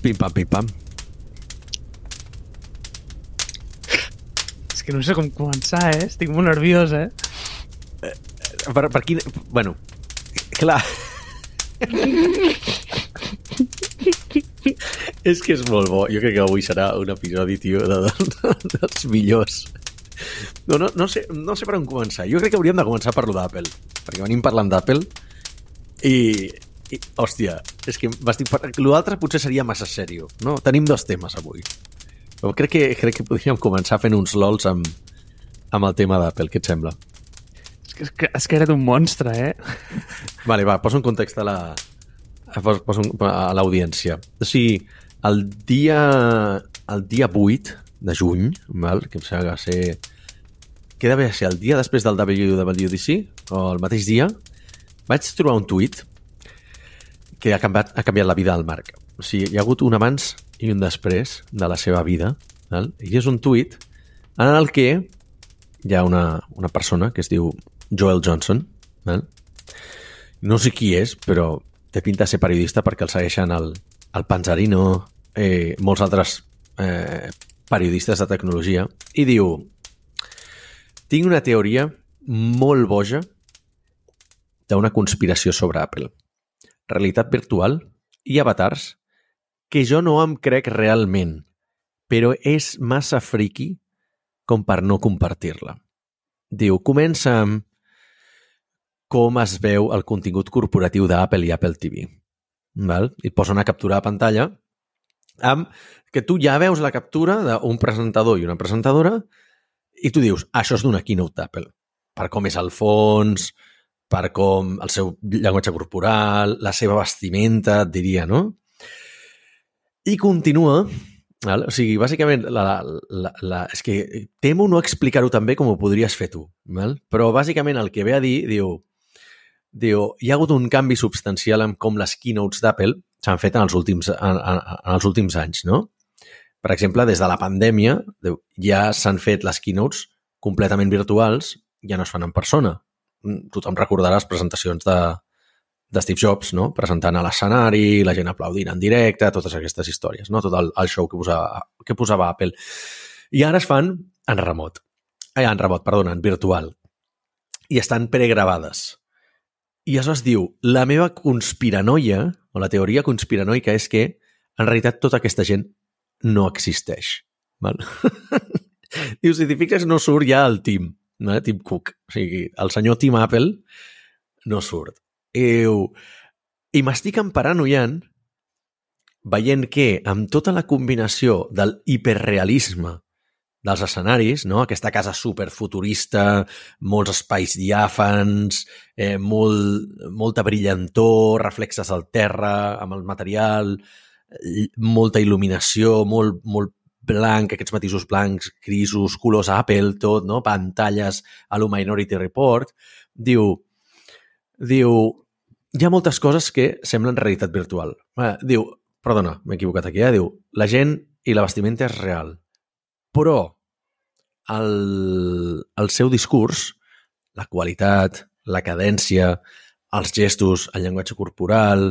Pim pam, pim pam. És que no sé com començar, eh? Estic molt nerviós, eh? Per, per quin... Bueno, clar. és que és molt bo. Jo crec que avui serà un episodi, tio, de, de, dels millors. No, no, no, sé, no sé per on començar. Jo crec que hauríem de començar per lo d'Apple. Perquè venim parlant d'Apple i, i, hòstia, és que m'estic... L'altre potser seria massa sèrio, no? Tenim dos temes avui. Però crec que, crec que podríem començar fent uns lols amb, amb el tema d'Apple. Què et sembla? És que, és que has creat un monstre, eh? Vale, va, poso en context a la poso, a l'audiència. O sigui, el dia el dia 8 de juny, val, que em sembla que va ser que devia ser el dia després del WWDC o el mateix dia, vaig trobar un tuit que ha canviat, ha canviat la vida del Marc. O sigui, hi ha hagut un abans i un després de la seva vida, val? i és un tuit en el que hi ha una, una persona que es diu Joel Johnson, val? no sé qui és, però té pinta de ser periodista perquè el segueixen el, el Panzarino, eh, molts altres eh, periodistes de tecnologia, i diu tinc una teoria molt boja d'una conspiració sobre Apple. Realitat virtual i avatars que jo no em crec realment, però és massa friki com per no compartir-la. Diu, comença amb com es veu el contingut corporatiu d'Apple i Apple TV. Val? I posa una captura de pantalla amb que tu ja veus la captura d'un presentador i una presentadora i tu dius, això és d'una keynote d'Apple. Per com és el fons, per com el seu llenguatge corporal, la seva vestimenta, et diria, no? I continua, val? o sigui, bàsicament, la, la, la, és que temo no explicar-ho tan bé com ho podries fer tu, val? però bàsicament el que ve a dir, diu, diu, hi ha hagut un canvi substancial en com les keynotes d'Apple s'han fet en els, últims, en, en, en els últims anys, no? Per exemple, des de la pandèmia diu, ja s'han fet les keynotes completament virtuals, ja no es fan en persona. Mm, Tothom recordarà les presentacions de, de Steve Jobs, no? presentant a l'escenari, la gent aplaudint en directe, totes aquestes històries, no? tot el, el show que posava, que posava Apple. I ara es fan en remot. Eh, en remot, perdona, en virtual. I estan pregravades. I això es diu, la meva conspiranoia, o la teoria conspiranoica, és que en realitat tota aquesta gent no existeix. Val? Diu, si t'hi fixes, no surt ja el Tim, no? Tim Cook. O sigui, el senyor Tim Apple no surt. I, i m'estic emparanoiant veient que amb tota la combinació del hiperrealisme dels escenaris, no? aquesta casa superfuturista, molts espais diàfans, eh, molt, molta brillantor, reflexes al terra, amb el material, molta il·luminació, molt, molt blanc, aquests matisos blancs, grisos, colors Apple, tot, no? pantalles a lo Minority Report, diu, diu, hi ha moltes coses que semblen realitat virtual. Eh, diu, perdona, m'he equivocat aquí, eh? diu, la gent i la vestimenta és real, però el, el seu discurs, la qualitat, la cadència, els gestos, el llenguatge corporal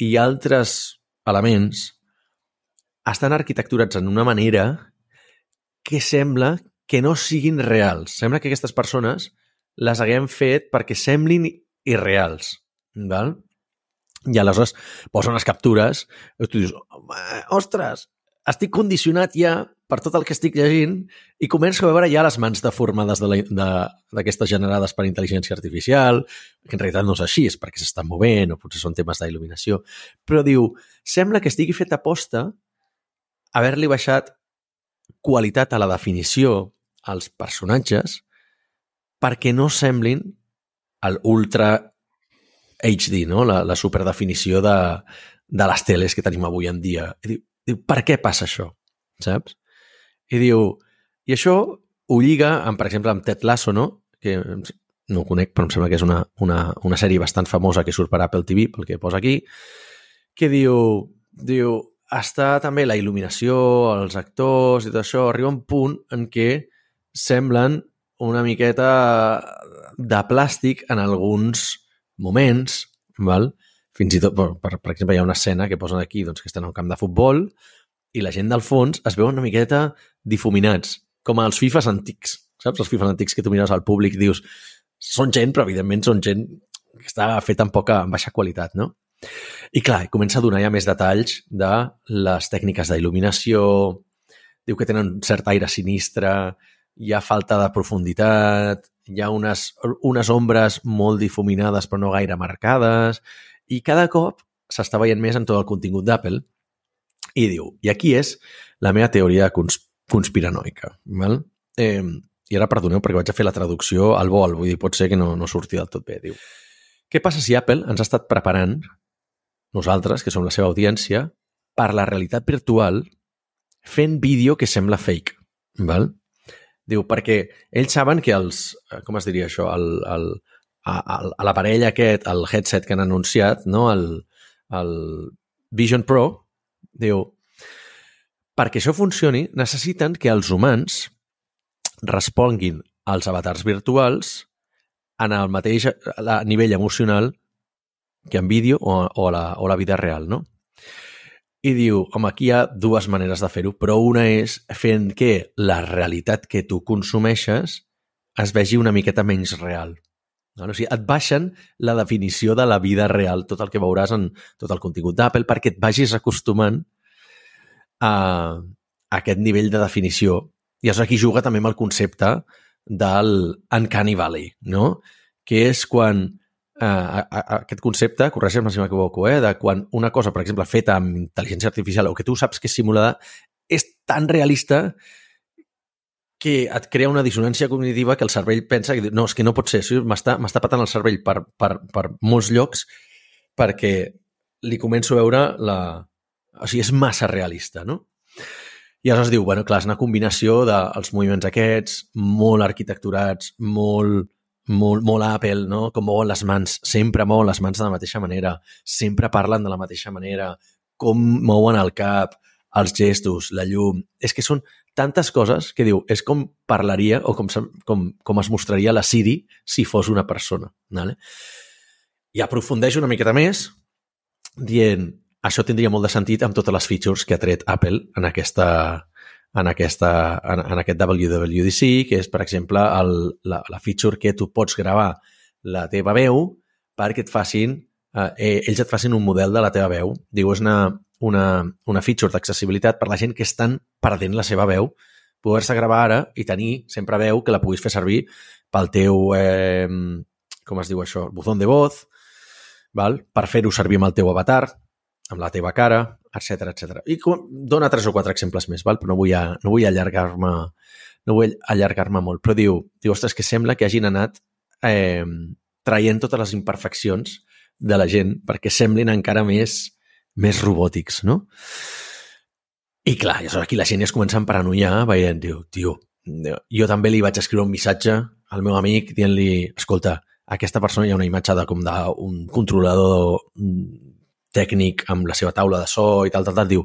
i altres elements estan arquitecturats en una manera que sembla que no siguin reals. Sembla que aquestes persones les haguem fet perquè semblin irreals. Val? I aleshores posen les captures i tu dius, ostres, estic condicionat ja per tot el que estic llegint i començo a veure ja les mans deformades d'aquestes de de, generades per intel·ligència artificial, que en realitat no és així, és perquè s'estan movent o potser són temes d'il·luminació. Però diu, sembla que estigui fet aposta haver-li baixat qualitat a la definició als personatges perquè no semblin el ultra HD, no? la, la superdefinició de, de les teles que tenim avui en dia. I diu, diu, per què passa això? Saps? I diu, i això ho lliga amb, per exemple, amb Ted Lasso, no? que no ho conec, però em sembla que és una, una, una sèrie bastant famosa que surt per Apple TV, pel que posa aquí, que diu, diu, està també la il·luminació, els actors i tot això, arriba un punt en què semblen una miqueta de plàstic en alguns moments, val? fins i tot, per, per, exemple, hi ha una escena que posen aquí doncs, que estan al camp de futbol i la gent del fons es veuen una miqueta difuminats, com els FIFAs antics, saps? Els FIFAs antics que tu mires al públic dius són gent, però evidentment són gent que està feta amb poca, amb baixa qualitat, no? I clar, comença a donar ja més detalls de les tècniques d'il·luminació, diu que tenen un cert aire sinistre, hi ha falta de profunditat, hi ha unes, unes ombres molt difuminades però no gaire marcades, i cada cop s'està veient més en tot el contingut d'Apple, i diu, i aquí és la meva teoria cons conspiranoica. Val? Eh, I ara perdoneu perquè vaig a fer la traducció al vol, vull dir, pot ser que no, no surti del tot bé. Diu, què passa si Apple ens ha estat preparant, nosaltres, que som la seva audiència, per la realitat virtual fent vídeo que sembla fake? Val? Diu, perquè ells saben que els... eh, Com es diria això? El, el, a l'aparell aquest, el headset que han anunciat, no? el, el Vision Pro, diu, perquè això funcioni, necessiten que els humans responguin als avatars virtuals en el mateix a nivell emocional que en vídeo o, o, la, o la vida real, no? I diu, home, aquí hi ha dues maneres de fer-ho, però una és fent que la realitat que tu consumeixes es vegi una miqueta menys real. No? O sigui, et baixen la definició de la vida real, tot el que veuràs en tot el contingut d'Apple, perquè et vagis acostumant a, a aquest nivell de definició. I llavors aquí juga també amb el concepte del Uncanny Valley, no? que és quan eh, a, a, aquest concepte, corregeix-me si m'equivoco, eh, de quan una cosa, per exemple, feta amb intel·ligència artificial o que tu saps que és simulada, és tan realista que et crea una dissonància cognitiva que el cervell pensa que no, és que no pot ser, m'està patant el cervell per, per, per molts llocs perquè li començo a veure la... O sigui, és massa realista, no? I aleshores diu, bueno, clar, és una combinació dels moviments aquests, molt arquitecturats, molt, molt, molt Apple, no? Com mouen les mans, sempre mouen les mans de la mateixa manera, sempre parlen de la mateixa manera, com mouen el cap, els gestos, la llum... És que són tantes coses que diu, és com parlaria o com, com, com es mostraria la Siri si fos una persona. Vale? I aprofundeix una miqueta més dient això tindria molt de sentit amb totes les features que ha tret Apple en aquesta en, aquesta, en, en aquest WWDC, que és, per exemple, el, la, la feature que tu pots gravar la teva veu perquè et facin, eh, eh, ells et facin un model de la teva veu. Diu, és una, una, una feature d'accessibilitat per la gent que estan perdent la seva veu, poder-se gravar ara i tenir sempre veu que la puguis fer servir pel teu, eh, com es diu això, botó de voz, val? per fer-ho servir amb el teu avatar, amb la teva cara, etc etc. I com, dona tres o quatre exemples més, val? però no vull, a, no vull allargar-me no vull allargar-me molt, però diu, diu, ostres, que sembla que hagin anat eh, traient totes les imperfeccions de la gent perquè semblin encara més, més robòtics, no? I clar, aleshores aquí la gent ja es comença a emparanoiar veient, diu, tio, jo també li vaig escriure un missatge al meu amic dient-li, escolta, aquesta persona hi ha una imatge de com d'un controlador tècnic amb la seva taula de so i tal, tal, tal, diu,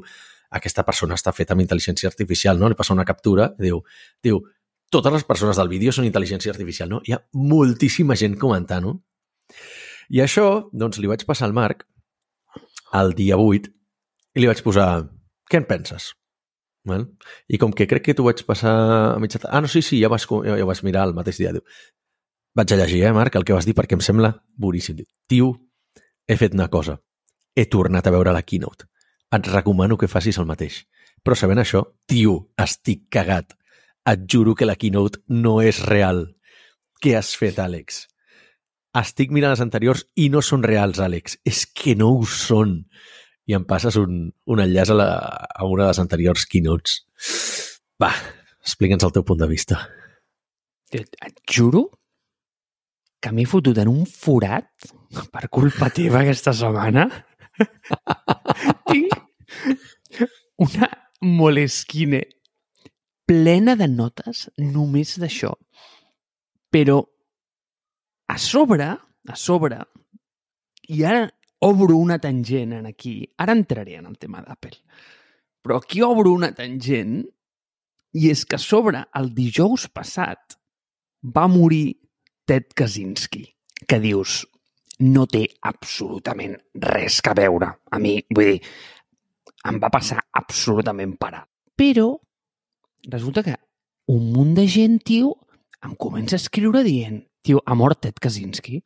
aquesta persona està feta amb intel·ligència artificial, no? Li passa una captura diu, diu, totes les persones del vídeo són intel·ligència artificial, no? Hi ha moltíssima gent comentant-ho. I això, doncs, li vaig passar al Marc el dia 8 i li vaig posar, què en penses? Val? I com que crec que t'ho vaig passar a mitja. Ah, no, sí, sí, ja vas, ja vas mirar el mateix dia. Diu, vaig a llegir, eh, Marc, el que vas dir perquè em sembla boníssim. Diu, tio, he fet una cosa. He tornat a veure la keynote. Et recomano que facis el mateix. Però sabent això, tio, estic cagat. Et juro que la keynote no és real. Què has fet, Àlex? Estic mirant les anteriors i no són reals, Àlex. És que no ho són. I em passes un, un enllaç a, la, a una de les anteriors keynotes. Va, explica'ns el teu punt de vista. Et, et juro que m'he fotut en un forat per culpa teva aquesta setmana. Tinc una molesquine plena de notes només d'això. Però a sobre, a sobre, i ara obro una tangent en aquí, ara entraré en el tema d'Apple, però aquí obro una tangent i és que a sobre, el dijous passat, va morir Ted Kaczynski, que dius, no té absolutament res que veure. A mi, vull dir, em va passar absolutament parat. Però resulta que un munt de gent, tio, em comença a escriure dient tio, ha mort Ted Kaczynski.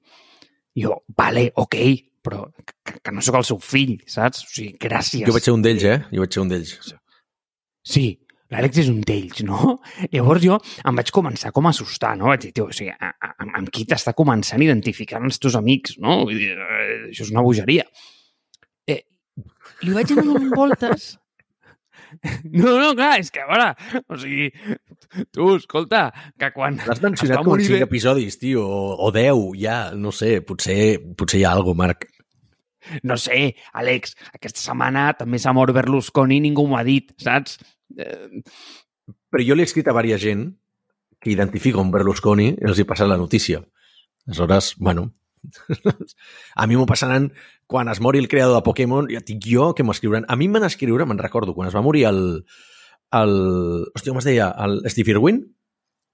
Jo, vale, ok, però que, que no sóc el seu fill, saps? O sigui, gràcies. Jo vaig ser un d'ells, eh? Jo vaig ser un d'ells. Sí, l'Àlex és un d'ells, no? Llavors jo em vaig començar com a assustar, no? Vaig dir, tio, o sigui, amb, amb qui t'està començant a identificar els teus amics, no? Vull dir, eh, això és una bogeria. Eh, li vaig anar donant voltes no, no, clar, és que, a veure, o sigui, tu, escolta, que quan... L'has mencionat com 5 episodis, tio, o, o 10, ja, no sé, potser, potser hi ha alguna Marc. No sé, Àlex, aquesta setmana també s'ha mort Berlusconi i ningú m'ho ha dit, saps? Eh... Però jo l'he escrit a diversa gent que identifica un Berlusconi i els hi passa la notícia. Aleshores, bueno, a mi m'ho passaran quan es mori el creador de Pokémon, ja dic jo que m'escriuran. A mi m'han escriure, me'n recordo, quan es va morir el... el hòstia, com es deia? El Steve Irwin,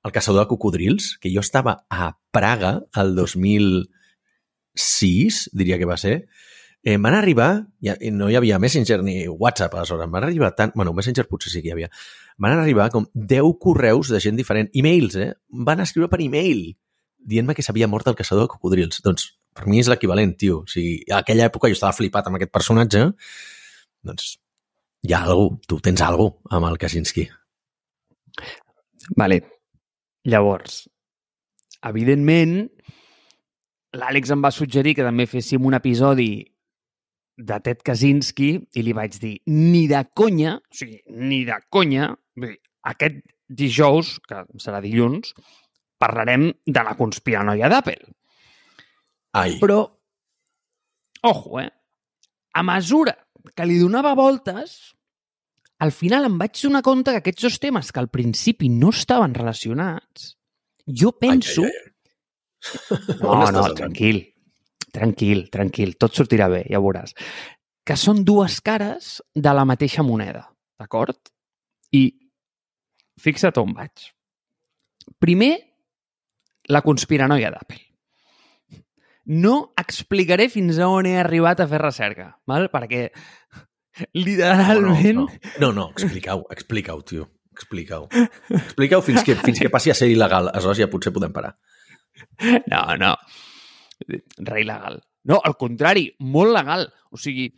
el caçador de cocodrils, que jo estava a Praga el 2006, diria que va ser, eh, van arribar, ja, no hi havia Messenger ni WhatsApp aleshores, van arribar tant, bueno, Messenger potser sí que hi havia, van arribar com 10 correus de gent diferent, e-mails, eh? Van escriure per e-mail dient-me que s'havia mort el caçador de cocodrils. Doncs per mi és l'equivalent, tio. O sigui, a aquella època jo estava flipat amb aquest personatge, doncs hi ha algú, tu tens algú amb el Kaczynski. Vale. Llavors, evidentment, l'Àlex em va suggerir que també féssim un episodi de Ted Kaczynski i li vaig dir, ni de conya, o sigui, ni de conya, aquest dijous, que serà dilluns, parlarem de la conspiranoia d'Apple. Ai. Però, ojo, eh? A mesura que li donava voltes, al final em vaig donar compte que aquests dos temes que al principi no estaven relacionats, jo penso... Ai, ai, ai. No, no, tranquil, tranquil, tranquil, tot sortirà bé, ja veuràs. Que són dues cares de la mateixa moneda, d'acord? I fixa't on vaig. Primer, la conspiranoia d'Apple no explicaré fins a on he arribat a fer recerca, val? perquè literalment... No, no, no, no explica-ho, explica-ho, tio. Explica-ho. Explica-ho fins, que, fins que passi a ser il·legal. Aleshores ja potser podem parar. No, no. Re il·legal. No, al contrari, molt legal. O sigui,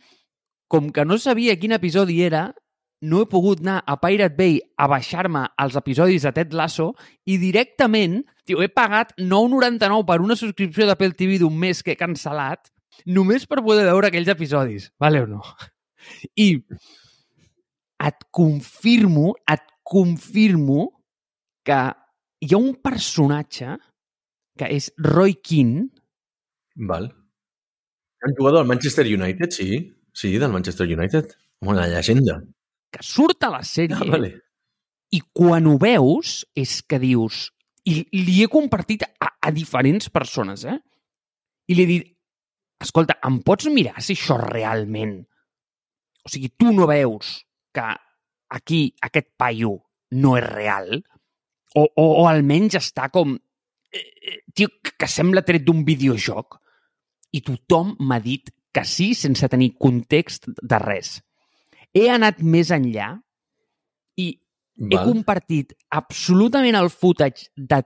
com que no sabia quin episodi era, no he pogut anar a Pirate Bay a baixar-me els episodis de Ted Lasso i directament, tio, he pagat 9,99 per una subscripció d'Apple TV d'un mes que he cancel·lat només per poder veure aquells episodis, vale o no? I et confirmo, et confirmo que hi ha un personatge que és Roy Keane. Val. Un jugador del Manchester United, sí. Sí, del Manchester United. Una llegenda que surt a la sèrie ah, vale. i quan ho veus és que dius... I li he compartit a, a diferents persones, eh? I li he dit, escolta, em pots mirar si això realment... O sigui, tu no veus que aquí aquest paio no és real? O, o, o almenys està com... Eh, eh tio, que sembla tret d'un videojoc. I tothom m'ha dit que sí sense tenir context de res he anat més enllà i Val. he compartit absolutament el footage de...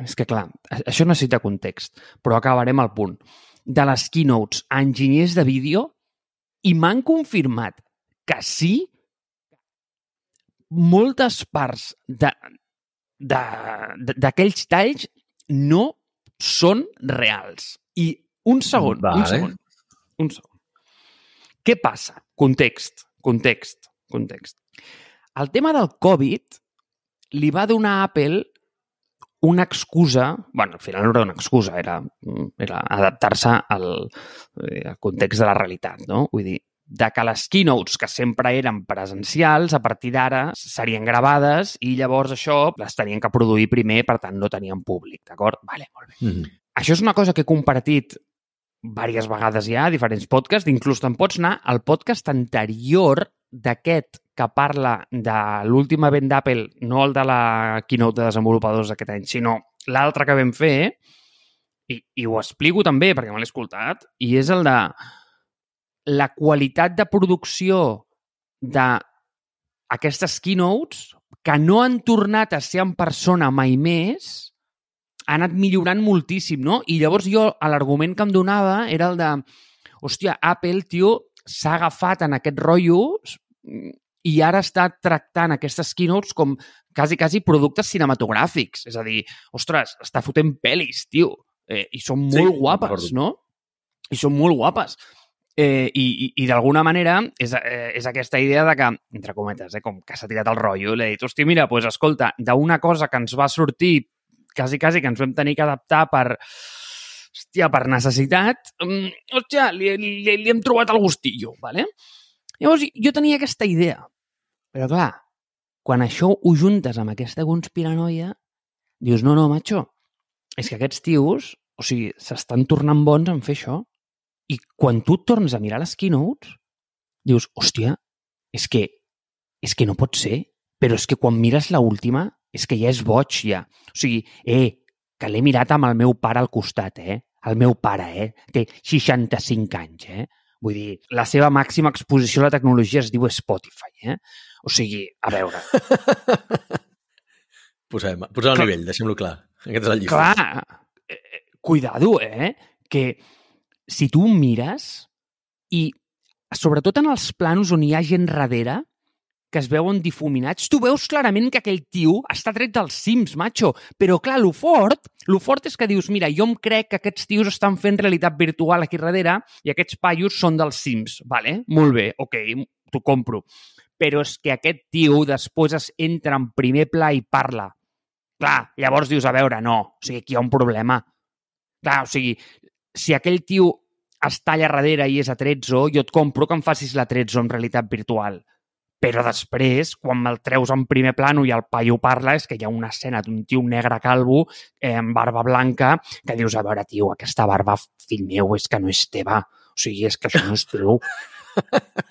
És que, clar, això necessita context, però acabarem al punt. De les keynotes a enginyers de vídeo i m'han confirmat que sí, moltes parts d'aquells talls no són reals. I un segon, vale. un segon, un segon. Què passa? Context. Context, context. El tema del Covid li va donar a Apple una excusa, bueno, al final no era una excusa, era, era adaptar-se al, eh, al context de la realitat, no? Vull dir, de que les keynotes, que sempre eren presencials, a partir d'ara serien gravades i llavors això les tenien que produir primer, per tant no tenien públic, d'acord? Vale, molt bé. Mm -hmm. Això és una cosa que he compartit diverses vegades ja, diferents podcasts, inclús te'n pots anar al podcast anterior d'aquest que parla de l'últim event d'Apple, no el de la keynote de desenvolupadors d'aquest any, sinó l'altre que vam fer, i, i ho explico també perquè me l'he escoltat, i és el de la qualitat de producció d'aquestes keynotes que no han tornat a ser en persona mai més, ha anat millorant moltíssim, no? I llavors jo, l'argument que em donava era el de hòstia, Apple, tio, s'ha agafat en aquest rotllo i ara està tractant aquestes keynotes com quasi, quasi productes cinematogràfics. És a dir, ostres, està fotent pel·lis, tio. Eh, I són molt Sí, guapes, no? I són molt guapes. Eh, I i, i d'alguna manera és, eh, és aquesta idea de que, entre cometes, eh, com que s'ha tirat el rotllo, l'he dit, hòstia, mira, doncs escolta, d'una cosa que ens va sortir quasi, quasi que ens vam tenir que adaptar per, hòstia, per necessitat, um, hòstia, li, li, li hem trobat el gustillo, ¿vale? Llavors, jo tenia aquesta idea. Però, clar, quan això ho juntes amb aquesta conspiranoia, dius, no, no, macho, és que aquests tios, o sigui, s'estan tornant bons en fer això. I quan tu tornes a mirar les keynotes, dius, hòstia, és que, és que no pot ser, però és que quan mires la última, és que ja és boig, ja. O sigui, eh, que l'he mirat amb el meu pare al costat, eh? El meu pare, eh? Té 65 anys, eh? Vull dir, la seva màxima exposició a la tecnologia es diu Spotify, eh? O sigui, a veure, Posem, posem Clar. nivell, deixem-lo clar. Aquest és el llistó. clar, eh, cuidado, eh? Que si tu mires i sobretot en els planos on hi ha gent darrere que es veuen difuminats, tu veus clarament que aquell tio està tret dels Sims, macho. Però, clar, lo fort, lo fort és que dius, mira, jo em crec que aquests tios estan fent realitat virtual aquí darrere i aquests paios són dels Sims, vale? Molt bé, ok, t'ho compro. Però és que aquest tio després es entra en primer pla i parla. Clar, llavors dius, a veure, no, o sigui, aquí hi ha un problema. Clar, o sigui, si aquell tio està allà darrere i és a 13, jo et compro que em facis la 13 en realitat virtual. Però després, quan me'l treus en primer plano i el paio parla, és que hi ha una escena d'un tio negre calvo eh, amb barba blanca que dius, a veure, tio, aquesta barba, fill meu, és que no és teva. O sigui, és que això no és teu.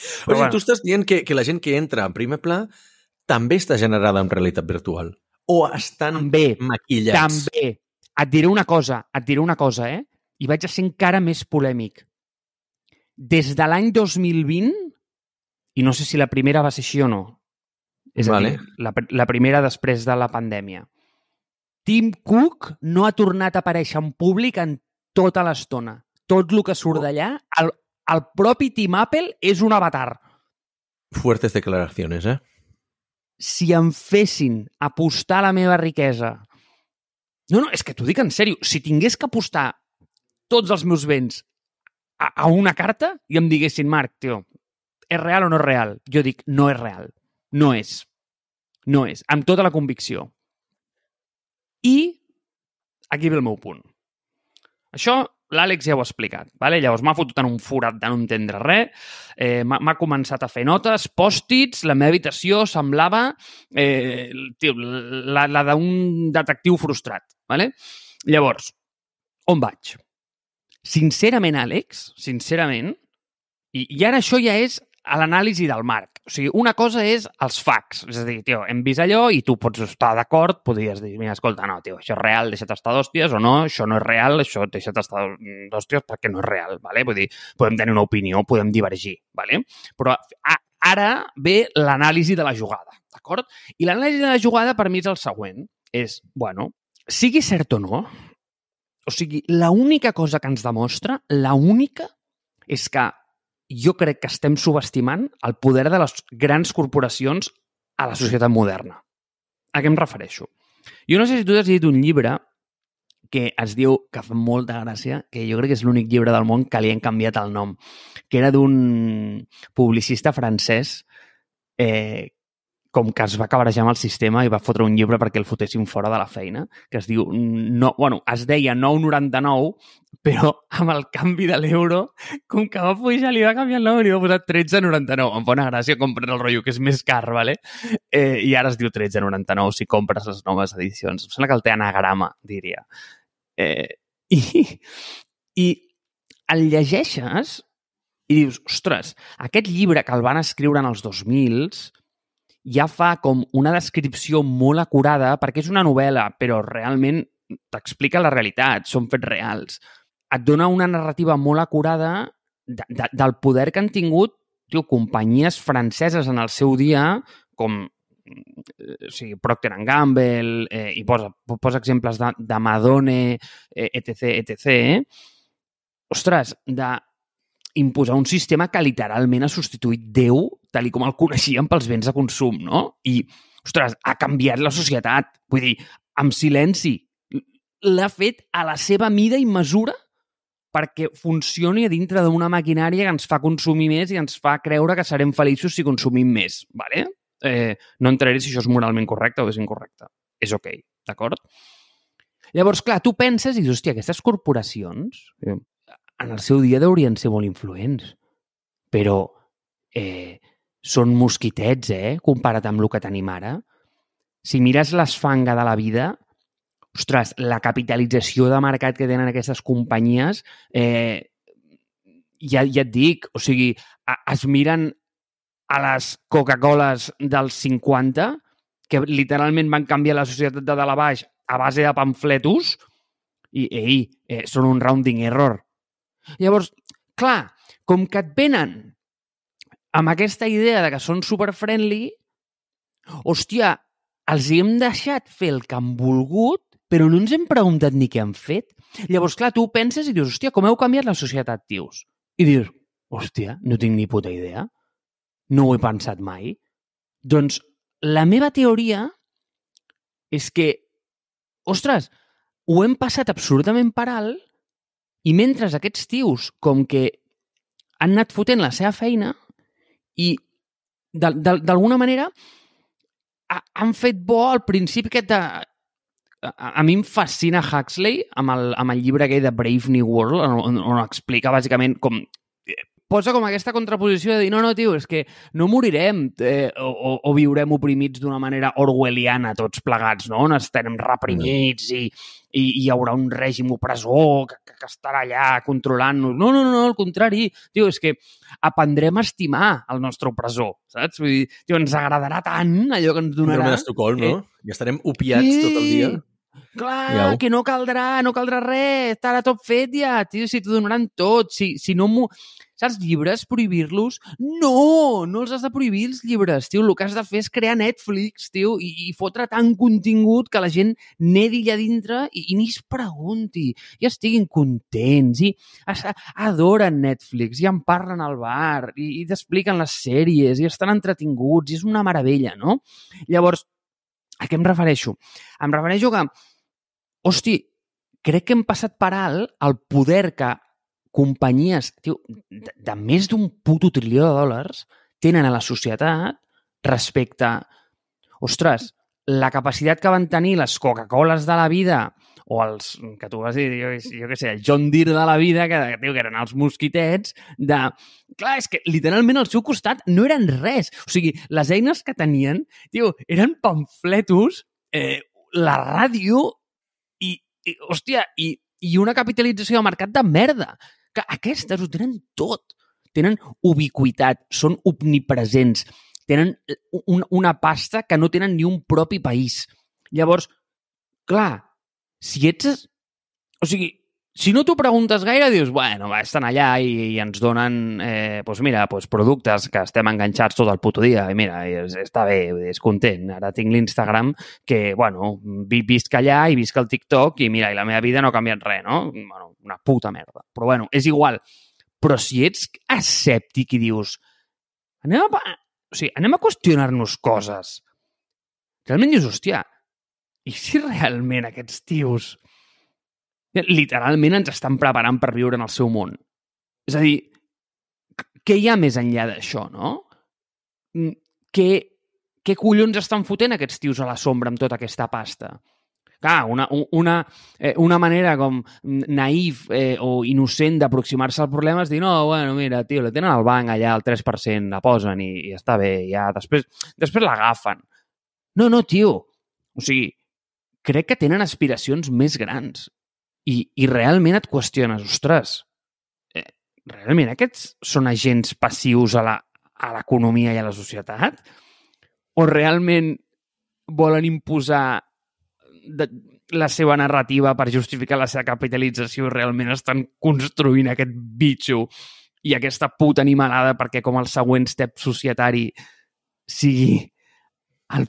O sigui, bueno. tu estàs dient que, que la gent que entra en primer pla també està generada en realitat virtual. O estan També, maquillats. també. Et diré una cosa, et diré una cosa, eh? I vaig a ser encara més polèmic. Des de l'any 2020, i no sé si la primera va ser així o no, és a Vale. dir, la, la primera després de la pandèmia, Tim Cook no ha tornat a aparèixer en públic en tota l'estona. Tot el que surt d'allà, el, el propi Tim Apple és un avatar. Fuertes declaraciones, eh? si em fessin apostar la meva riquesa... No, no, és que t'ho dic en sèrio. Si tingués que apostar tots els meus béns a, a una carta i em diguessin, Marc, tio, és real o no és real? Jo dic, no és real. No és. No és. Amb tota la convicció. I aquí ve el meu punt. Això l'Àlex ja ho ha explicat. Vale? Llavors m'ha fotut en un forat de no entendre res, eh, m'ha començat a fer notes, pòstits, la meva habitació semblava eh, tio, la, la d'un detectiu frustrat. Vale? Llavors, on vaig? Sincerament, Àlex, sincerament, i, i ara això ja és a l'anàlisi del Marc. O sigui, una cosa és els facts. És a dir, tio, hem vist allò i tu pots estar d'acord, podries dir, mira, escolta, no, tio, això és real, deixa't estar d'hòsties, o no, això no és real, això deixa't estar d'hòsties perquè no és real, vale? Vull dir, podem tenir una opinió, podem divergir, vale? Però a, ara ve l'anàlisi de la jugada, d'acord? I l'anàlisi de la jugada per mi és el següent. És, bueno, sigui cert o no, o sigui, l'única cosa que ens demostra, la única, és que jo crec que estem subestimant el poder de les grans corporacions a la societat moderna. A què em refereixo? Jo no sé si tu has llegit un llibre que es diu, que fa molta gràcia, que jo crec que és l'únic llibre del món que li han canviat el nom, que era d'un publicista francès eh, com que es va cabrejar amb el sistema i va fotre un llibre perquè el fotessin fora de la feina, que es diu, no, bueno, es deia 9,99, però amb el canvi de l'euro, com que va pujar, li va canviar el nom i li va posar 13,99. Em fa una gràcia comprar el rotllo, que és més car, vale? Eh, I ara es diu 13,99 si compres les noves edicions. Em sembla que el té anagrama, diria. Eh, i, I el llegeixes i dius, ostres, aquest llibre que el van escriure en els 2000s ja fa com una descripció molt acurada, perquè és una novel·la, però realment t'explica la realitat, són fets reals. Et dona una narrativa molt acurada de, de, del poder que han tingut tio, companyies franceses en el seu dia, com eh, o sigui, Procter Gamble, eh, i posa, posa exemples de, de Madone, eh, etc, etc. Eh? Ostres, de imposar un sistema que literalment ha substituït Déu tal com el coneixíem pels béns de consum, no? I, ostres, ha canviat la societat. Vull dir, amb silenci. L'ha fet a la seva mida i mesura perquè funcioni a dintre d'una maquinària que ens fa consumir més i ens fa creure que serem feliços si consumim més. ¿vale? Eh, no entraré si això és moralment correcte o és incorrecte. És ok, d'acord? Llavors, clar, tu penses i dius, hòstia, aquestes corporacions en el seu dia deurien ser molt influents, però eh, són mosquitets, eh, comparat amb el que tenim ara. Si mires l'esfanga de la vida, ostres, la capitalització de mercat que tenen aquestes companyies, eh, ja, ja et dic, o sigui, a, es miren a les Coca-Coles dels 50, que literalment van canviar la societat de dalt a baix a base de pamfletos, i, ei, eh, són un rounding error. Llavors, clar, com que et venen amb aquesta idea de que són super-friendly, hòstia, els hi hem deixat fer el que han volgut però no ens hem preguntat ni què han fet. Llavors, clar, tu penses i dius, hòstia, com heu canviat la societat, tios? I dius, hòstia, no tinc ni puta idea. No ho he pensat mai. Doncs la meva teoria és que, ostres, ho hem passat absolutament per alt i mentre aquests tios, com que han anat fotent la seva feina i d'alguna manera han fet bo al principi aquest de a, a mi em fascina Huxley amb el, amb el llibre aquell de Brave New World, on, on explica bàsicament com eh, posa com aquesta contraposició de dir no, no, tio, és que no morirem eh, o, o viurem oprimits d'una manera orwelliana tots plegats, no? On estarem reprimits i, i, i hi haurà un règim opressor que, que estarà allà controlant-nos. No, no, no, al contrari. Tio, és que aprendrem a estimar el nostre opressor, saps? Vull dir, tio, ens agradarà tant allò que ens donarà... Síndrome d'Estocolm, no? I estarem opiats sí. tot el dia. Clar, Iau. que no caldrà, no caldrà res, estarà tot fet ja, tio, si t'ho donaran tot, si, si no m'ho... Saps, llibres, prohibir-los? No, no els has de prohibir, els llibres, tio. El que has de fer és crear Netflix, tio, i, i fotre tant contingut que la gent nedi allà dintre i, i ni es pregunti, i estiguin contents, i es, adoren Netflix, i en parlen al bar, i, i t'expliquen les sèries, i estan entretinguts, i és una meravella, no? Llavors, a què em refereixo? Em refereixo que, hosti, crec que hem passat per alt el poder que companyies tio, de, de més d'un puto trilió de dòlars tenen a la societat respecte, ostres, la capacitat que van tenir les Coca-Coles de la vida o els, que tu vas dir, jo, jo què sé, el John Deere de la vida, que, que, que eren els mosquitets, de... Clar, és que literalment al seu costat no eren res. O sigui, les eines que tenien, tio, eren pamfletos, eh, la ràdio i, i hòstia, i, i una capitalització de mercat de merda. Que aquestes ho tenen tot. Tenen ubiquitat, són omnipresents, tenen un, una pasta que no tenen ni un propi país. Llavors, clar, si ets... O sigui, si no t'ho preguntes gaire, dius, bueno, va, estan allà i, i ens donen, eh, pues mira, pues productes que estem enganxats tot el puto dia, i mira, és, està bé, és content. Ara tinc l'Instagram que, bueno, vi, visc allà i visc el TikTok i mira, i la meva vida no ha canviat res, no? Bueno, una puta merda. Però bueno, és igual. Però si ets escèptic i dius, anem a, o sigui, anem a qüestionar-nos coses, realment dius, hòstia, i si realment aquests tios literalment ens estan preparant per viure en el seu món? És a dir, què hi ha més enllà d'això, no? Què, què collons estan fotent aquests tios a la sombra amb tota aquesta pasta? Clar, una, una, eh, una manera com naïf eh, o innocent d'aproximar-se al problema és dir, no, bueno, mira, tio, la tenen al banc allà, el 3%, la posen i, i està bé, ja, després, després l'agafen. No, no, tio. O sigui, crec que tenen aspiracions més grans. I, i realment et qüestiones, ostres, eh, realment aquests són agents passius a l'economia i a la societat? O realment volen imposar de, la seva narrativa per justificar la seva capitalització i realment estan construint aquest bitxo i aquesta puta animalada perquè com el següent step societari sigui el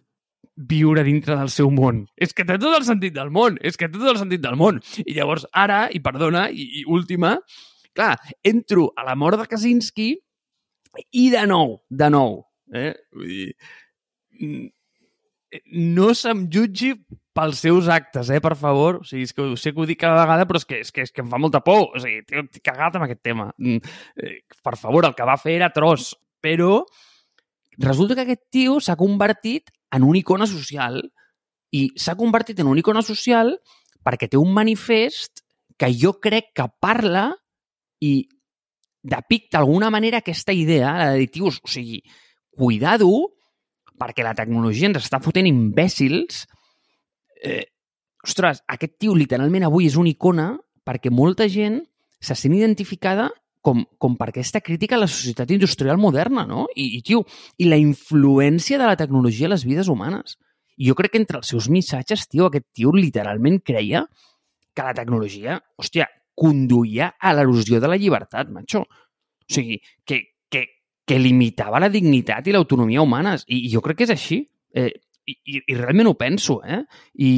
viure dintre del seu món. És que té tot el sentit del món, és que té tot el sentit del món. I llavors ara, i perdona, i, i última, clar, entro a la mort de Kaczynski i de nou, de nou, eh? Vull dir, no se'm jutgi pels seus actes, eh, per favor. O sigui, és que ho sé que ho dic cada vegada, però és que, és que, és que em fa molta por. O sigui, t'he cagat amb aquest tema. Mm, eh, per favor, el que va fer era tros. Però resulta que aquest tio s'ha convertit en una icona social i s'ha convertit en una icona social perquè té un manifest que jo crec que parla i depicta d'alguna manera aquesta idea, la de dir, tios, o sigui, cuidado, perquè la tecnologia ens està fotent imbècils. Eh, ostres, aquest tio literalment avui és una icona perquè molta gent se sent identificada com, com per aquesta crítica a la societat industrial moderna, no? I, i, tio, i la influència de la tecnologia a les vides humanes. I jo crec que entre els seus missatges, tio, aquest tio literalment creia que la tecnologia, hòstia, conduïa a l'erosió de la llibertat, macho. O sigui, que, que, que limitava la dignitat i l'autonomia humanes. I, I jo crec que és així. Eh, i, i, i realment ho penso, eh? I,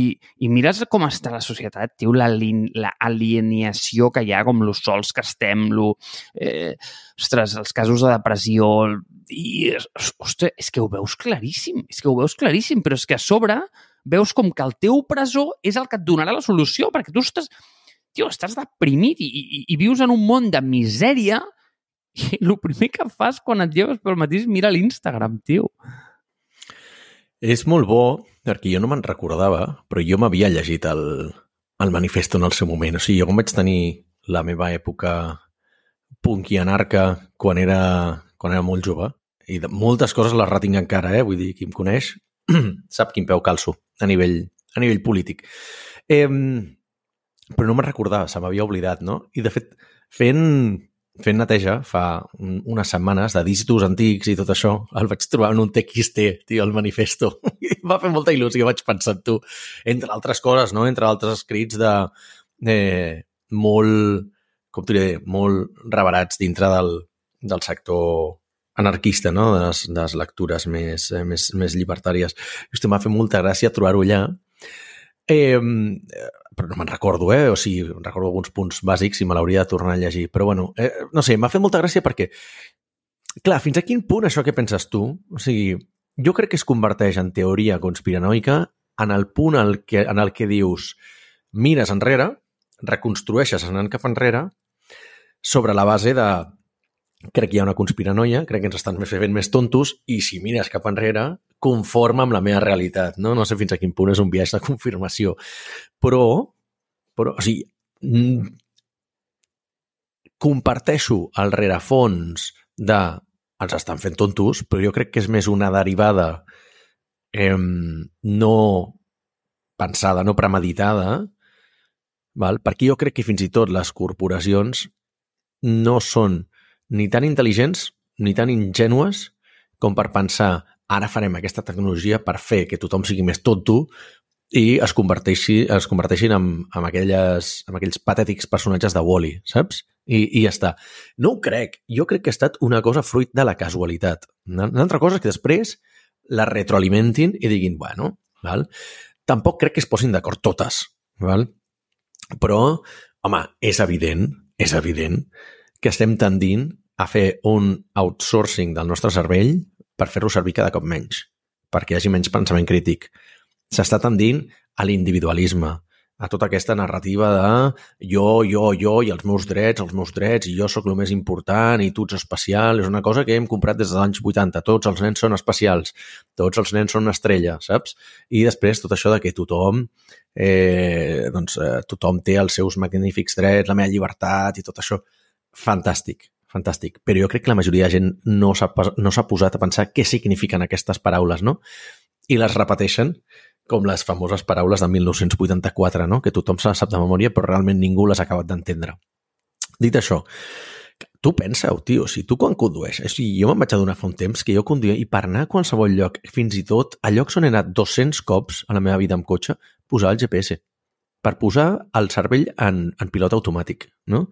i mires com està la societat, tio, l'alienació que hi ha, com los sols que estem, lo, eh, ostres, els casos de depressió, i, ostres, és que ho veus claríssim, és que ho veus claríssim, però és que a sobre veus com que el teu opressor és el que et donarà la solució, perquè tu estàs, tio, estàs deprimit i, i, i vius en un món de misèria i el primer que fas quan et lleves pel matí és mirar l'Instagram, tio. És molt bo, perquè jo no me'n recordava, però jo m'havia llegit el, el manifesto en el seu moment. O sigui, jo com vaig tenir la meva època punk i anarca quan era, quan era molt jove, i de moltes coses les retinc encara, eh? vull dir, qui em coneix sap quin peu calço a nivell, a nivell polític. Eh, però no me'n recordava, se m'havia oblidat, no? I, de fet, fent, fent neteja fa unes setmanes de discos antics i tot això, el vaig trobar en un TXT, tio, el manifesto. I va fer molta il·lusió, vaig pensar tu. Entre altres coses, no? Entre altres escrits de... Eh, molt, com t'ho diré, molt reverats dintre del, del sector anarquista, no? de, les, de les lectures més, eh, més, més llibertàries. Hosti, m'ha fet molta gràcia trobar-ho allà. Eh, però no me'n recordo, eh? O sigui, recordo alguns punts bàsics i me l'hauria de tornar a llegir. Però, bueno, eh, no sé, m'ha fet molta gràcia perquè, clar, fins a quin punt això que penses tu, o sigui, jo crec que es converteix en teoria conspiranoica en el punt en el que, en el que dius mires enrere, reconstrueixes anant cap enrere, sobre la base de crec que hi ha una conspiranoia, crec que ens estan fent més tontos i si mires cap enrere, conforme amb la meva realitat. No, no sé fins a quin punt és un viatge de confirmació. Però, però o sigui, mm, comparteixo el rerefons de ens estan fent tontos, però jo crec que és més una derivada eh, no pensada, no premeditada, val? perquè jo crec que fins i tot les corporacions no són ni tan intel·ligents ni tan ingènues com per pensar ara farem aquesta tecnologia per fer que tothom sigui més tonto i es, converteixi, es converteixin en, en, aquelles, en aquells patètics personatges de Wall-E, saps? I, I ja està. No ho crec. Jo crec que ha estat una cosa fruit de la casualitat. Una, altra cosa és que després la retroalimentin i diguin, bueno, val? tampoc crec que es posin d'acord totes, val? però, home, és evident, és evident que estem tendint a fer un outsourcing del nostre cervell per fer-lo servir cada cop menys, perquè hi hagi menys pensament crític. S'està tendint a l'individualisme, a tota aquesta narrativa de jo, jo, jo i els meus drets, els meus drets, i jo sóc el més important i tu ets especial. És una cosa que hem comprat des dels anys 80. Tots els nens són especials, tots els nens són una estrella, saps? I després tot això de que tothom eh, doncs, eh, tothom té els seus magnífics drets, la meva llibertat i tot això. Fantàstic, fantàstic. Però jo crec que la majoria de gent no s'ha no posat a pensar què signifiquen aquestes paraules, no? I les repeteixen com les famoses paraules de 1984, no? que tothom se les sap de memòria, però realment ningú les ha acabat d'entendre. Dit això, tu pensa-ho, tio, si tu quan condueix, o sigui, jo me'n vaig adonar fa un temps que jo conduïa i per anar a qualsevol lloc, fins i tot a llocs on he anat 200 cops a la meva vida amb cotxe, posar el GPS. Per posar el cervell en, en pilot automàtic, no?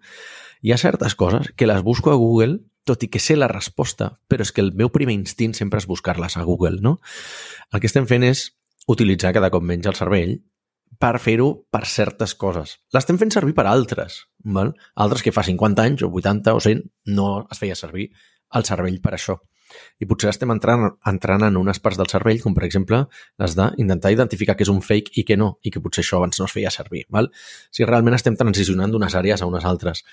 Hi ha certes coses que les busco a Google, tot i que sé la resposta, però és que el meu primer instint sempre és buscar-les a Google, no? El que estem fent és utilitzar cada cop menys el cervell per fer-ho per certes coses. L'estem fent servir per altres, val? altres que fa 50 anys o 80 o 100 no es feia servir el cervell per això. I potser estem entrant, entrant en unes parts del cervell, com per exemple les d'intentar identificar què és un fake i què no, i que potser això abans no es feia servir. Val? Si realment estem transicionant d'unes àrees a unes altres.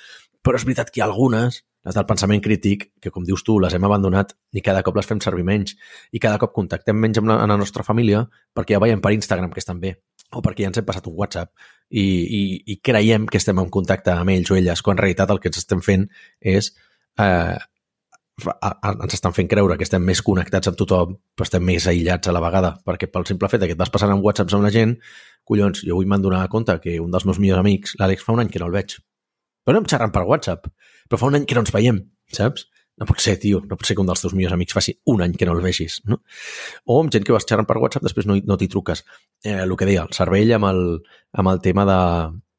Però és veritat que hi ha algunes, les del pensament crític, que com dius tu, les hem abandonat i cada cop les fem servir menys. I cada cop contactem menys amb la, amb la nostra família perquè ja veiem per Instagram que estan bé o perquè ja ens hem passat un WhatsApp i, i, i creiem que estem en contacte amb ells o elles, quan en realitat el que ens estem fent és eh, ens estan fent creure que estem més connectats amb tothom, però estem més aïllats a la vegada, perquè pel simple fet que et vas passant amb whatsapps amb la gent, collons, jo avui m'han donat compte que un dels meus millors amics, l'Àlex, fa un any que no el veig. Però no em xerren per WhatsApp, però fa un any que no ens veiem, saps? No pot ser, tio, no pot ser que un dels teus millors amics faci un any que no el vegis, no? O amb gent que vas xerrant per WhatsApp, després no, no t'hi truques. Eh, el que deia, el cervell amb el, amb el tema de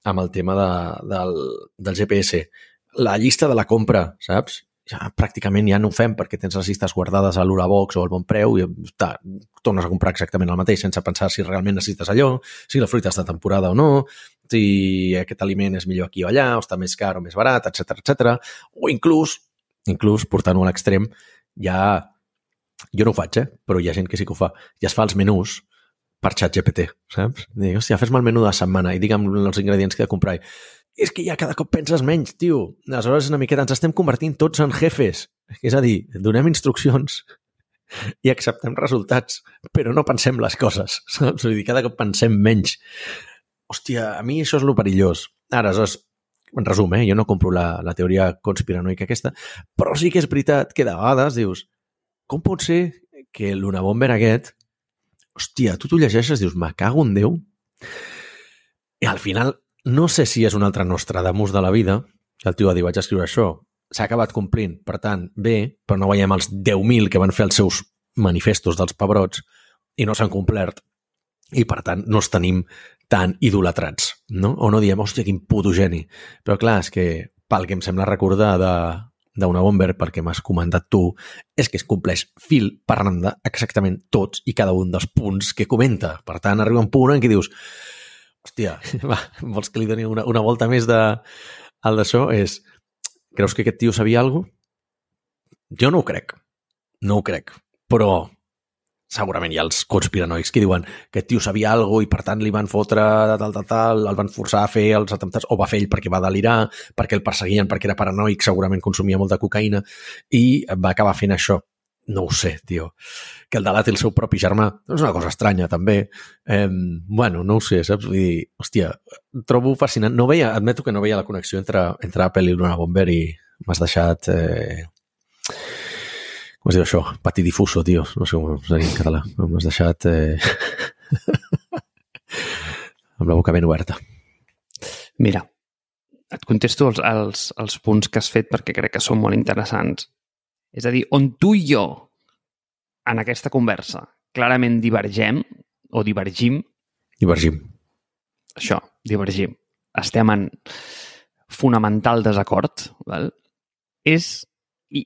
amb el tema de, del, del GPS. La llista de la compra, saps? Ja pràcticament ja no ho fem perquè tens les llistes guardades a l'Urabox o al bon preu i ta, tornes a comprar exactament el mateix sense pensar si realment necessites allò, si la fruita està de temporada o no, si aquest aliment és millor aquí o allà, o està més car o més barat, etc etc. O inclús, inclús portant-ho a l'extrem, ja... Jo no ho faig, eh? però hi ha gent que sí que ho fa. Ja es fa els menús per xat GPT, saps? Dic, hòstia, fes-me el menú de setmana i digue'm els ingredients que he de comprar és que ja cada cop penses menys, tio. Aleshores, una miqueta ens estem convertint tots en jefes. És a dir, donem instruccions i acceptem resultats, però no pensem les coses. Saps? Vull dir, cada cop pensem menys. Hòstia, a mi això és lo perillós. Ara, aleshores, en resum, eh, jo no compro la, la teoria conspiranoica aquesta, però sí que és veritat que de vegades dius com pot ser que l'Unabomber aquest hòstia, tu t'ho llegeixes, dius, me cago en Déu, i al final no sé si és un altre Nostradamus de la vida, que el tio va dir, vaig escriure això, s'ha acabat complint, per tant, bé, però no veiem els 10.000 que van fer els seus manifestos dels pebrots i no s'han complert. I, per tant, no els tenim tan idolatrats, no? O no diem, hòstia, quin puto geni. Però, clar, és que pel que em sembla recordar de d'una bomber, perquè m'has comentat tu, és que es compleix fil per randa exactament tots i cada un dels punts que comenta. Per tant, arriba un punt en què dius hòstia, va, vols que li doni una, una volta més de, al d'això? És, creus que aquest tio sabia alguna cosa? Jo no ho crec. No ho crec. Però segurament hi ha els conspiranoics que diuen que aquest tio sabia cosa i per tant li van fotre tal, tal, tal, el van forçar a fer els atemptats, o va fer ell perquè va delirar, perquè el perseguien perquè era paranoic, segurament consumia molta cocaïna, i va acabar fent això no ho sé, tio. Que el delati el seu propi germà és una cosa estranya, també. Eh, bueno, no ho sé, saps? Vull dir, hòstia, trobo fascinant. No veia, admeto que no veia la connexió entre, entre Apple i Luna Bomber i m'has deixat... Eh... Com es diu això? Patidifuso, tio. No sé com es diu en català. M'has deixat... Eh... amb la boca ben oberta. Mira, et contesto els, els, els punts que has fet perquè crec que són molt interessants. És a dir, on tu i jo, en aquesta conversa, clarament divergem o divergim... Divergim. Això, divergim. Estem en fonamental desacord, val? és... I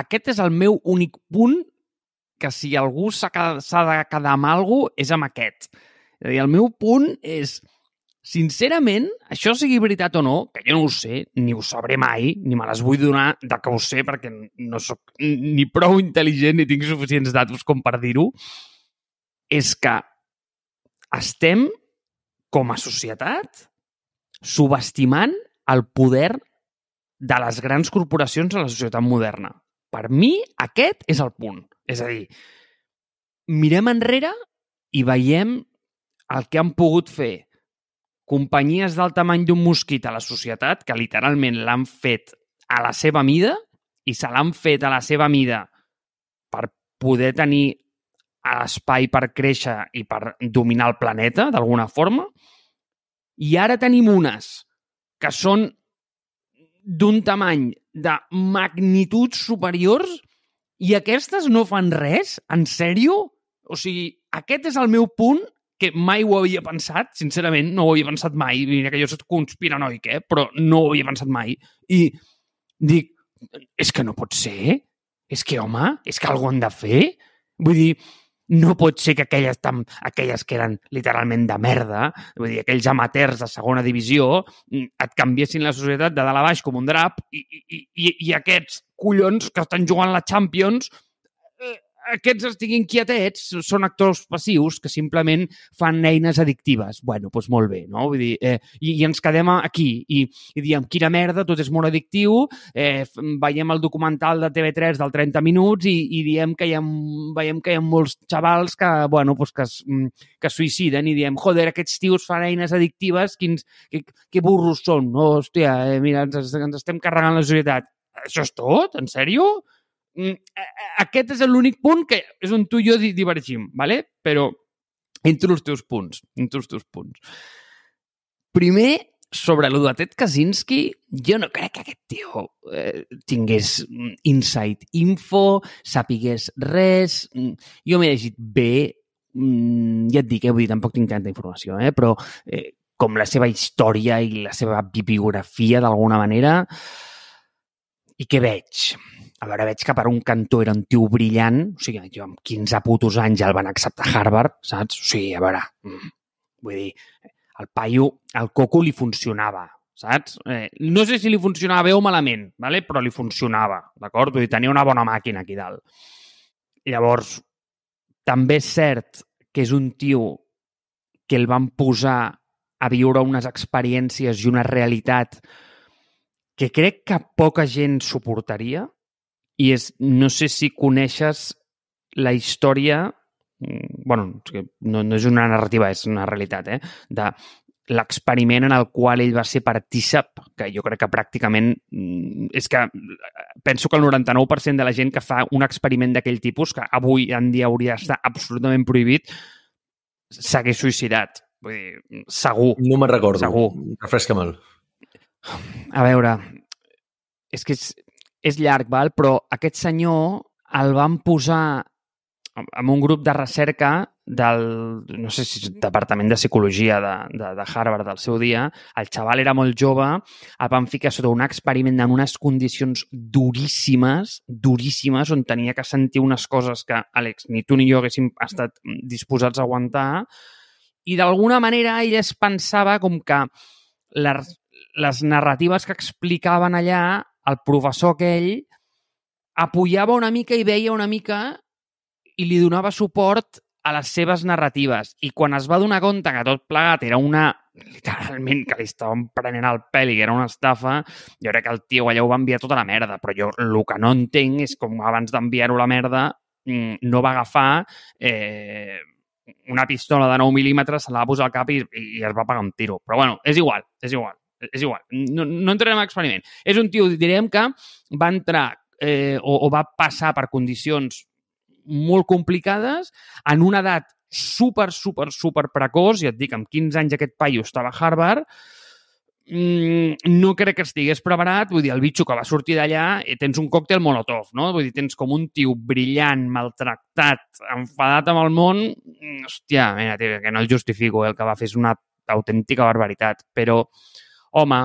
aquest és el meu únic punt que si algú s'ha de quedar amb alguna és amb aquest. És a dir, el meu punt és Sincerament, això sigui veritat o no, que jo no ho sé, ni ho sabré mai, ni me les vull donar de que ho sé perquè no sóc ni prou intel·ligent ni tinc suficients datos com per dir-ho, és que estem, com a societat, subestimant el poder de les grans corporacions a la societat moderna. Per mi, aquest és el punt. És a dir, mirem enrere i veiem el que han pogut fer companyies del tamany d'un mosquit a la societat que literalment l'han fet a la seva mida i se l'han fet a la seva mida per poder tenir l'espai per créixer i per dominar el planeta, d'alguna forma. I ara tenim unes que són d'un tamany de magnituds superiors i aquestes no fan res? En sèrio? O sigui, aquest és el meu punt que mai ho havia pensat, sincerament, no ho havia pensat mai. Mira que jo soc conspiranoic, eh? però no ho havia pensat mai. I dic, és que no pot ser. És que, home, és que algú han de fer. Vull dir, no pot ser que aquelles, tam, aquelles que eren literalment de merda, vull dir, aquells amateurs de segona divisió, mm, et canviessin la societat de dalt a baix com un drap i, i, i, i aquests collons que estan jugant la Champions aquests estiguin quietets, són actors passius que simplement fan eines addictives. bueno, doncs molt bé, no? Vull dir, eh, i, i ens quedem aquí i, i diem, quina merda, tot és molt addictiu, eh, veiem el documental de TV3 del 30 minuts i, i diem que hi ha, veiem que hi ha molts xavals que, bueno, doncs que, es, mm, que es suïciden i diem, joder, aquests tios fan eines addictives, quins, que, que burros són, no? Hòstia, eh, mira, ens, ens estem carregant la societat. Això és tot? En sèrio? Mm, aquest és l'únic punt que és on tu i jo divergim, ¿vale? però entre els teus punts. Entre els teus punts. Primer, sobre el de Ted Kaczynski, jo no crec que aquest tio eh, tingués mm, inside info, sapigués res. Mm, jo m'he llegit bé, ja et dic, eh, vull dir, tampoc tinc tanta informació, eh, però eh, com la seva història i la seva bibliografia, d'alguna manera, i què veig? A veure, veig que per un cantó era un tio brillant, o sigui, jo amb 15 putos anys ja el van acceptar a Harvard, saps? O sigui, a veure, mm, vull dir, el paio, el coco li funcionava, saps? Eh, no sé si li funcionava bé o malament, vale? però li funcionava, d'acord? Vull dir, tenia una bona màquina aquí dalt. Llavors, també és cert que és un tio que el van posar a viure unes experiències i una realitat que crec que poca gent suportaria, i és, no sé si coneixes la història, mm, bueno, no, no és una narrativa, és una realitat, eh? de l'experiment en el qual ell va ser partícip, que jo crec que pràcticament mm, és que penso que el 99% de la gent que fa un experiment d'aquell tipus, que avui en dia hauria d'estar absolutament prohibit, s'hagués suïcidat. Vull dir, segur. No me'n recordo. Segur. Refresca-me'l. A veure, és que és, és llarg, val? però aquest senyor el van posar en un grup de recerca del, no sé si Departament de Psicologia de, de, de Harvard del seu dia, el xaval era molt jove, el van ficar sota un experiment en unes condicions duríssimes, duríssimes, on tenia que sentir unes coses que, Àlex, ni tu ni jo haguéssim estat disposats a aguantar, i d'alguna manera ell es pensava com que les, les narratives que explicaven allà el professor aquell apoyava una mica i veia una mica i li donava suport a les seves narratives. I quan es va donar compte que tot plegat era una literalment que li estaven prenent el pèl i que era una estafa, jo crec que el tio allà ho va enviar tota la merda, però jo el que no entenc és com abans d'enviar-ho la merda mm, no va agafar eh, una pistola de 9 mil·límetres, se la va posar al cap i, i es va pagar un tiro. Però bueno, és igual, és igual és igual, no, no entrarem a experiment. És un tio, direm que va entrar eh, o, o va passar per condicions molt complicades en una edat super, super, super precoç, ja et dic, amb 15 anys aquest paio estava a Harvard, mm, no crec que estigués preparat, vull dir, el bitxo que va sortir d'allà, eh, tens un còctel molotov, no? Vull dir, tens com un tio brillant, maltractat, enfadat amb el món, mm, hòstia, mira, tio, que no el justifico, eh? el que va fer és una autèntica barbaritat, però home,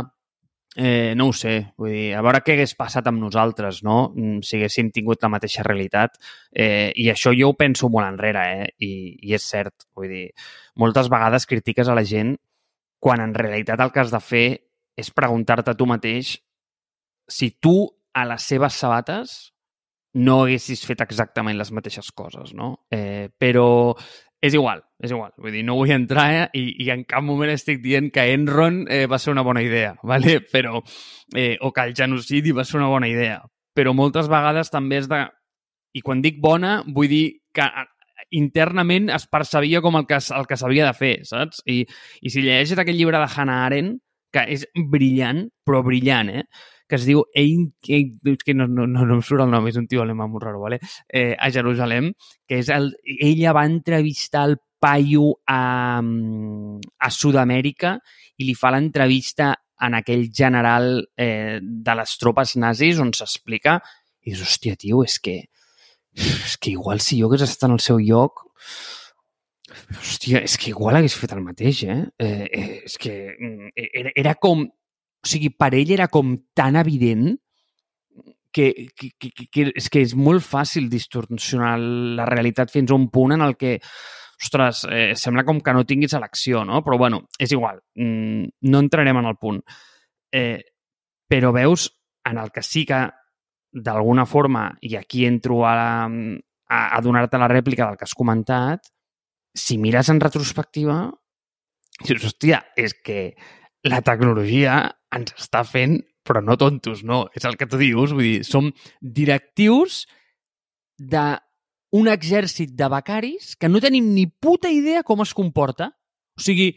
eh, no ho sé, vull dir, a veure què hagués passat amb nosaltres, no? Mm, si haguéssim tingut la mateixa realitat. Eh, I això jo ho penso molt enrere, eh? I, I és cert, vull dir, moltes vegades critiques a la gent quan en realitat el que has de fer és preguntar-te tu mateix si tu a les seves sabates no haguessis fet exactament les mateixes coses, no? Eh, però és igual, és igual. Vull dir, no vull entrar eh? I, i en cap moment estic dient que Enron eh, va ser una bona idea, ¿vale? però, eh, o que el genocidi va ser una bona idea. Però moltes vegades també és de... I quan dic bona, vull dir que internament es percebia com el que, el que s'havia de fer, saps? I, I si llegeixes aquest llibre de Hannah Arendt, que és brillant, però brillant, eh? Que es diu Ein, Ein que no, no, no, no em surt el nom, és un tio alemà molt raro, vale? eh, a Jerusalem, que és el, ella va entrevistar el paio a, a Sud-amèrica i li fa l'entrevista en aquell general eh, de les tropes nazis on s'explica i dius, hòstia, tio, és que, és que igual si jo hagués estat en el seu lloc Hòstia, és que igual hagués fet el mateix, eh? eh, eh és que mm, era, era com... O sigui, per ell era com tan evident que, que, que, que, és que és molt fàcil distorsionar la realitat fins a un punt en el que ostres, eh, sembla com que no tinguis elecció, no? Però, bueno, és igual. Mm, no entrarem en el punt. Eh, però veus en el que sí que d'alguna forma, i aquí entro a, la, a, a donar-te la rèplica del que has comentat, si mires en retrospectiva, dius, hòstia, és que la tecnologia ens està fent, però no tontos, no. És el que tu dius, vull dir, som directius d'un exèrcit de becaris que no tenim ni puta idea com es comporta. O sigui,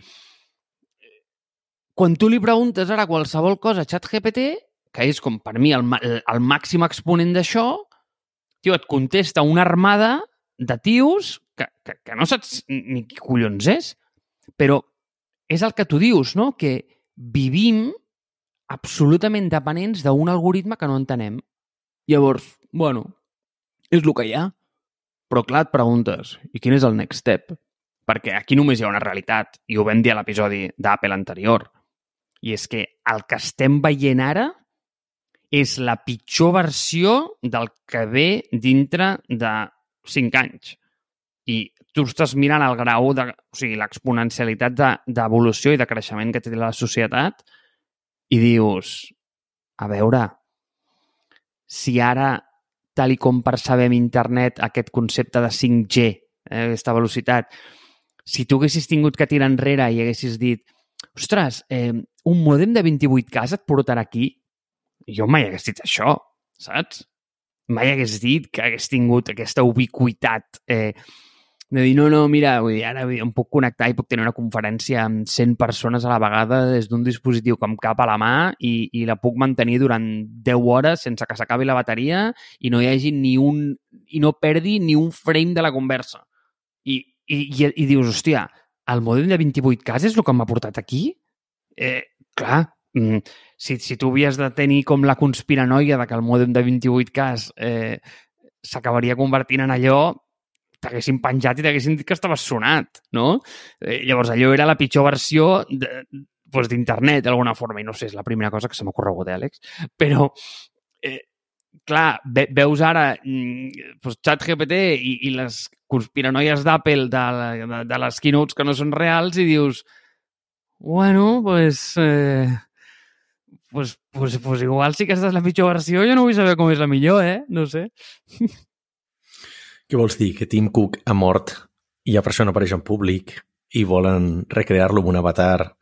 quan tu li preguntes ara qualsevol cosa a ChatGPT, que és com per mi el, el màxim exponent d'això, tio, et contesta una armada de tios que, que, que no saps ni qui collons és, però és el que tu dius, no? Que vivim absolutament dependents d'un algoritme que no entenem. Llavors, bueno, és el que hi ha. Però clar, et preguntes, i quin és el next step? Perquè aquí només hi ha una realitat, i ho vam dir a l'episodi d'Apple anterior, i és que el que estem veient ara és la pitjor versió del que ve dintre de 5 anys. I tu estàs mirant el grau, de, o sigui, l'exponencialitat d'evolució de, i de creixement que té la societat i dius, a veure, si ara, tal i com percebem internet, aquest concepte de 5G, eh, aquesta velocitat, si tu haguessis tingut que tirar enrere i haguessis dit ostres, eh, un modem de 28K et portarà aquí? Jo mai hagués dit això, saps? Mai hagués dit que hagués tingut aquesta ubiquitat eh, de dir, no, no, mira, vull dir, ara em puc connectar i puc tenir una conferència amb 100 persones a la vegada des d'un dispositiu em cap a la mà i, i la puc mantenir durant 10 hores sense que s'acabi la bateria i no hi hagi ni un... i no perdi ni un frame de la conversa. I, i, i, i dius, hòstia, el model de 28 cases és el que m'ha portat aquí? Eh, clar, mm, si, si tu havies de tenir com la conspiranoia de que el modem de 28 cas eh, s'acabaria convertint en allò t'haguessin penjat i t'haguessin dit que estaves sonat, no? Eh, llavors, allò era la pitjor versió de, pues, d'internet, d'alguna forma, i no sé, és la primera cosa que se m'ha corregut, eh, Àlex, però, eh, clar, ve, veus ara mm, pues, ChatGPT i, i les conspiranoies d'Apple de, de, de les keynotes que no són reals i dius, bueno, pues, eh, pues, pues, pues igual sí que aquesta és la pitjor versió, jo no vull saber com és la millor, eh? No sé. Què vols dir? Que Tim Cook ha mort i ja per això no apareix en públic i volen recrear-lo amb un avatar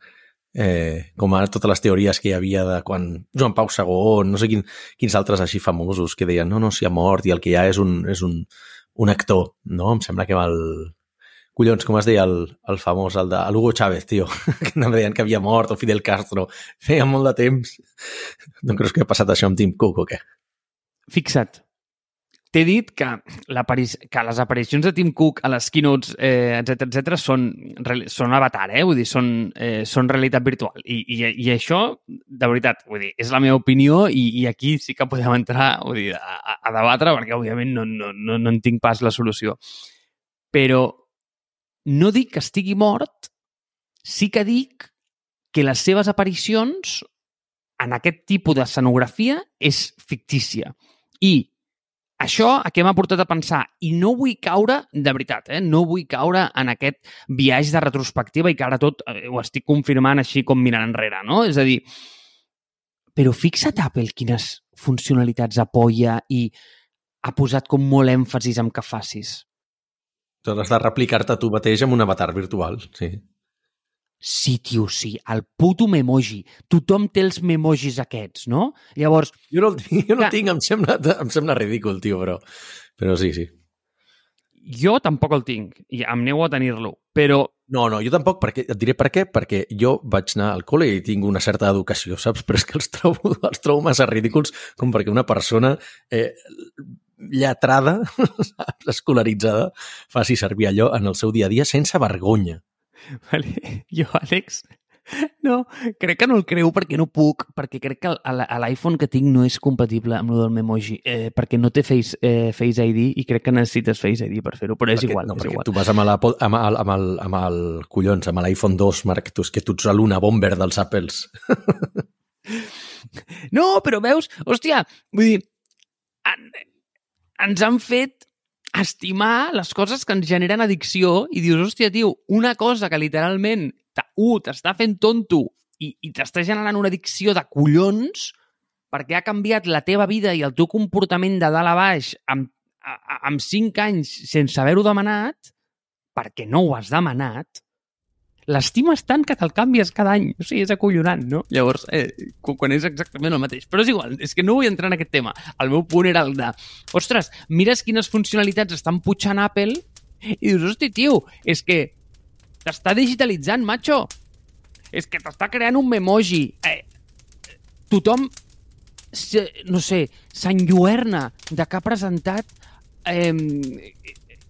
eh, com ara totes les teories que hi havia de quan Joan Pau II, no sé quin, quins altres així famosos que deien no, no, si ha mort i el que hi ha és un, és un, un actor, no? Em sembla que va el... Collons, com es deia el, el famós, el de l'Hugo Chávez, tio, que no deien que havia mort, o Fidel Castro, feia molt de temps. No creus que ha passat això amb Tim Cook o què? Fixa't, T'he dit que, que les aparicions de Tim Cook a les keynotes, eh, etc etc són, són avatar, eh? Vull dir, són, eh, són realitat virtual. I, i, I això, de veritat, vull dir, és la meva opinió i, i aquí sí que podem entrar vull dir, a, a debatre perquè, òbviament, no, no, no, no en tinc pas la solució. Però no dic que estigui mort, sí que dic que les seves aparicions en aquest tipus d'escenografia és fictícia. I això a què m'ha portat a pensar? I no vull caure, de veritat, eh? no vull caure en aquest viatge de retrospectiva i que ara tot eh, ho estic confirmant així com mirant enrere, no? És a dir, però fixa't Apple quines funcionalitats apoya i ha posat com molt èmfasis en que facis. Tot has de replicar-te tu mateix amb un avatar virtual, sí. Sí, tio, sí, el puto memoji. Tothom té els memojis aquests, no? Llavors... Jo no el tinc, jo no el tinc em, sembla, em sembla ridícul, tio, però... Però sí, sí. Jo tampoc el tinc, i em nego a tenir-lo, però... No, no, jo tampoc, perquè, et diré per què, perquè jo vaig anar al col·le i tinc una certa educació, saps? Però és que els trobo, els trobo massa ridículs com perquè una persona eh, lletrada, escolaritzada, faci servir allò en el seu dia a dia sense vergonya. Vale. Jo, Àlex, No, crec que no el creu perquè no puc, perquè crec que l'iPhone que tinc no és compatible amb el del Memoji, eh, perquè no té Face, eh, Face ID i crec que necessites Face ID per fer-ho, però és perquè, igual, no, és perquè igual. tu vas amb, l'Apple- amb, el, amb, el, amb el, collons, amb l'iPhone 2, Marc, tu, és que tu ets l'una bomber dels Apples. No, però veus, hòstia, vull dir, en, ens han fet estimar les coses que ens generen addicció i dius, hòstia, tio, una cosa que literalment t'està fent tonto i, i t'està generant una addicció de collons perquè ha canviat la teva vida i el teu comportament de dalt a baix amb, amb cinc anys sense haver-ho demanat, perquè no ho has demanat, l'estimes tant que te'l canvies cada any. O sigui, és acollonant, no? Llavors, eh, quan és exactament el mateix. Però és igual, és que no vull entrar en aquest tema. El meu punt era el de, ostres, mires quines funcionalitats estan putxant Apple i dius, hosti, tio, és que t'està digitalitzant, macho. És que t'està creant un memoji. Eh, tothom, no sé, s'enlluerna de que ha presentat eh,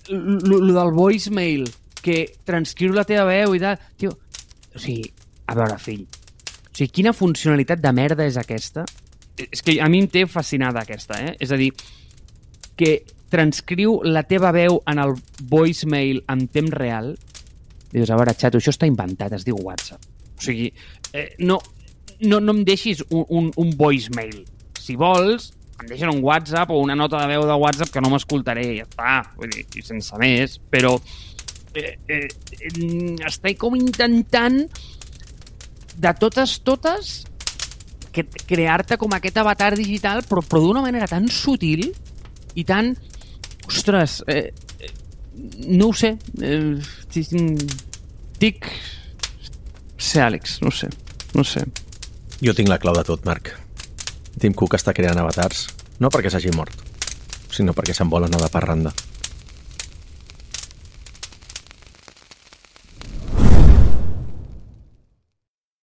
lo del voicemail, que transcriu la teva veu i tal. Tio, o sigui, a veure, fill, o sigui, quina funcionalitat de merda és aquesta? És que a mi em té fascinada aquesta, eh? És a dir, que transcriu la teva veu en el voicemail en temps real, dius, a veure, xato, això està inventat, es diu WhatsApp. O sigui, eh, no, no, no em deixis un, un, un voicemail. Si vols, em deixen un WhatsApp o una nota de veu de WhatsApp que no m'escoltaré, ja està, vull dir, i sense més, però eh, eh, eh, estic com intentant de totes, totes que, crear-te com aquest avatar digital però, però d'una manera tan sutil i tan... Ostres, eh, eh, no ho sé. Eh, dic... Sé, Àlex, no sé. No sé. Jo tinc la clau de tot, Marc. Tim Cook està creant avatars, no perquè s'hagi mort, sinó perquè se'n vol anar de parranda.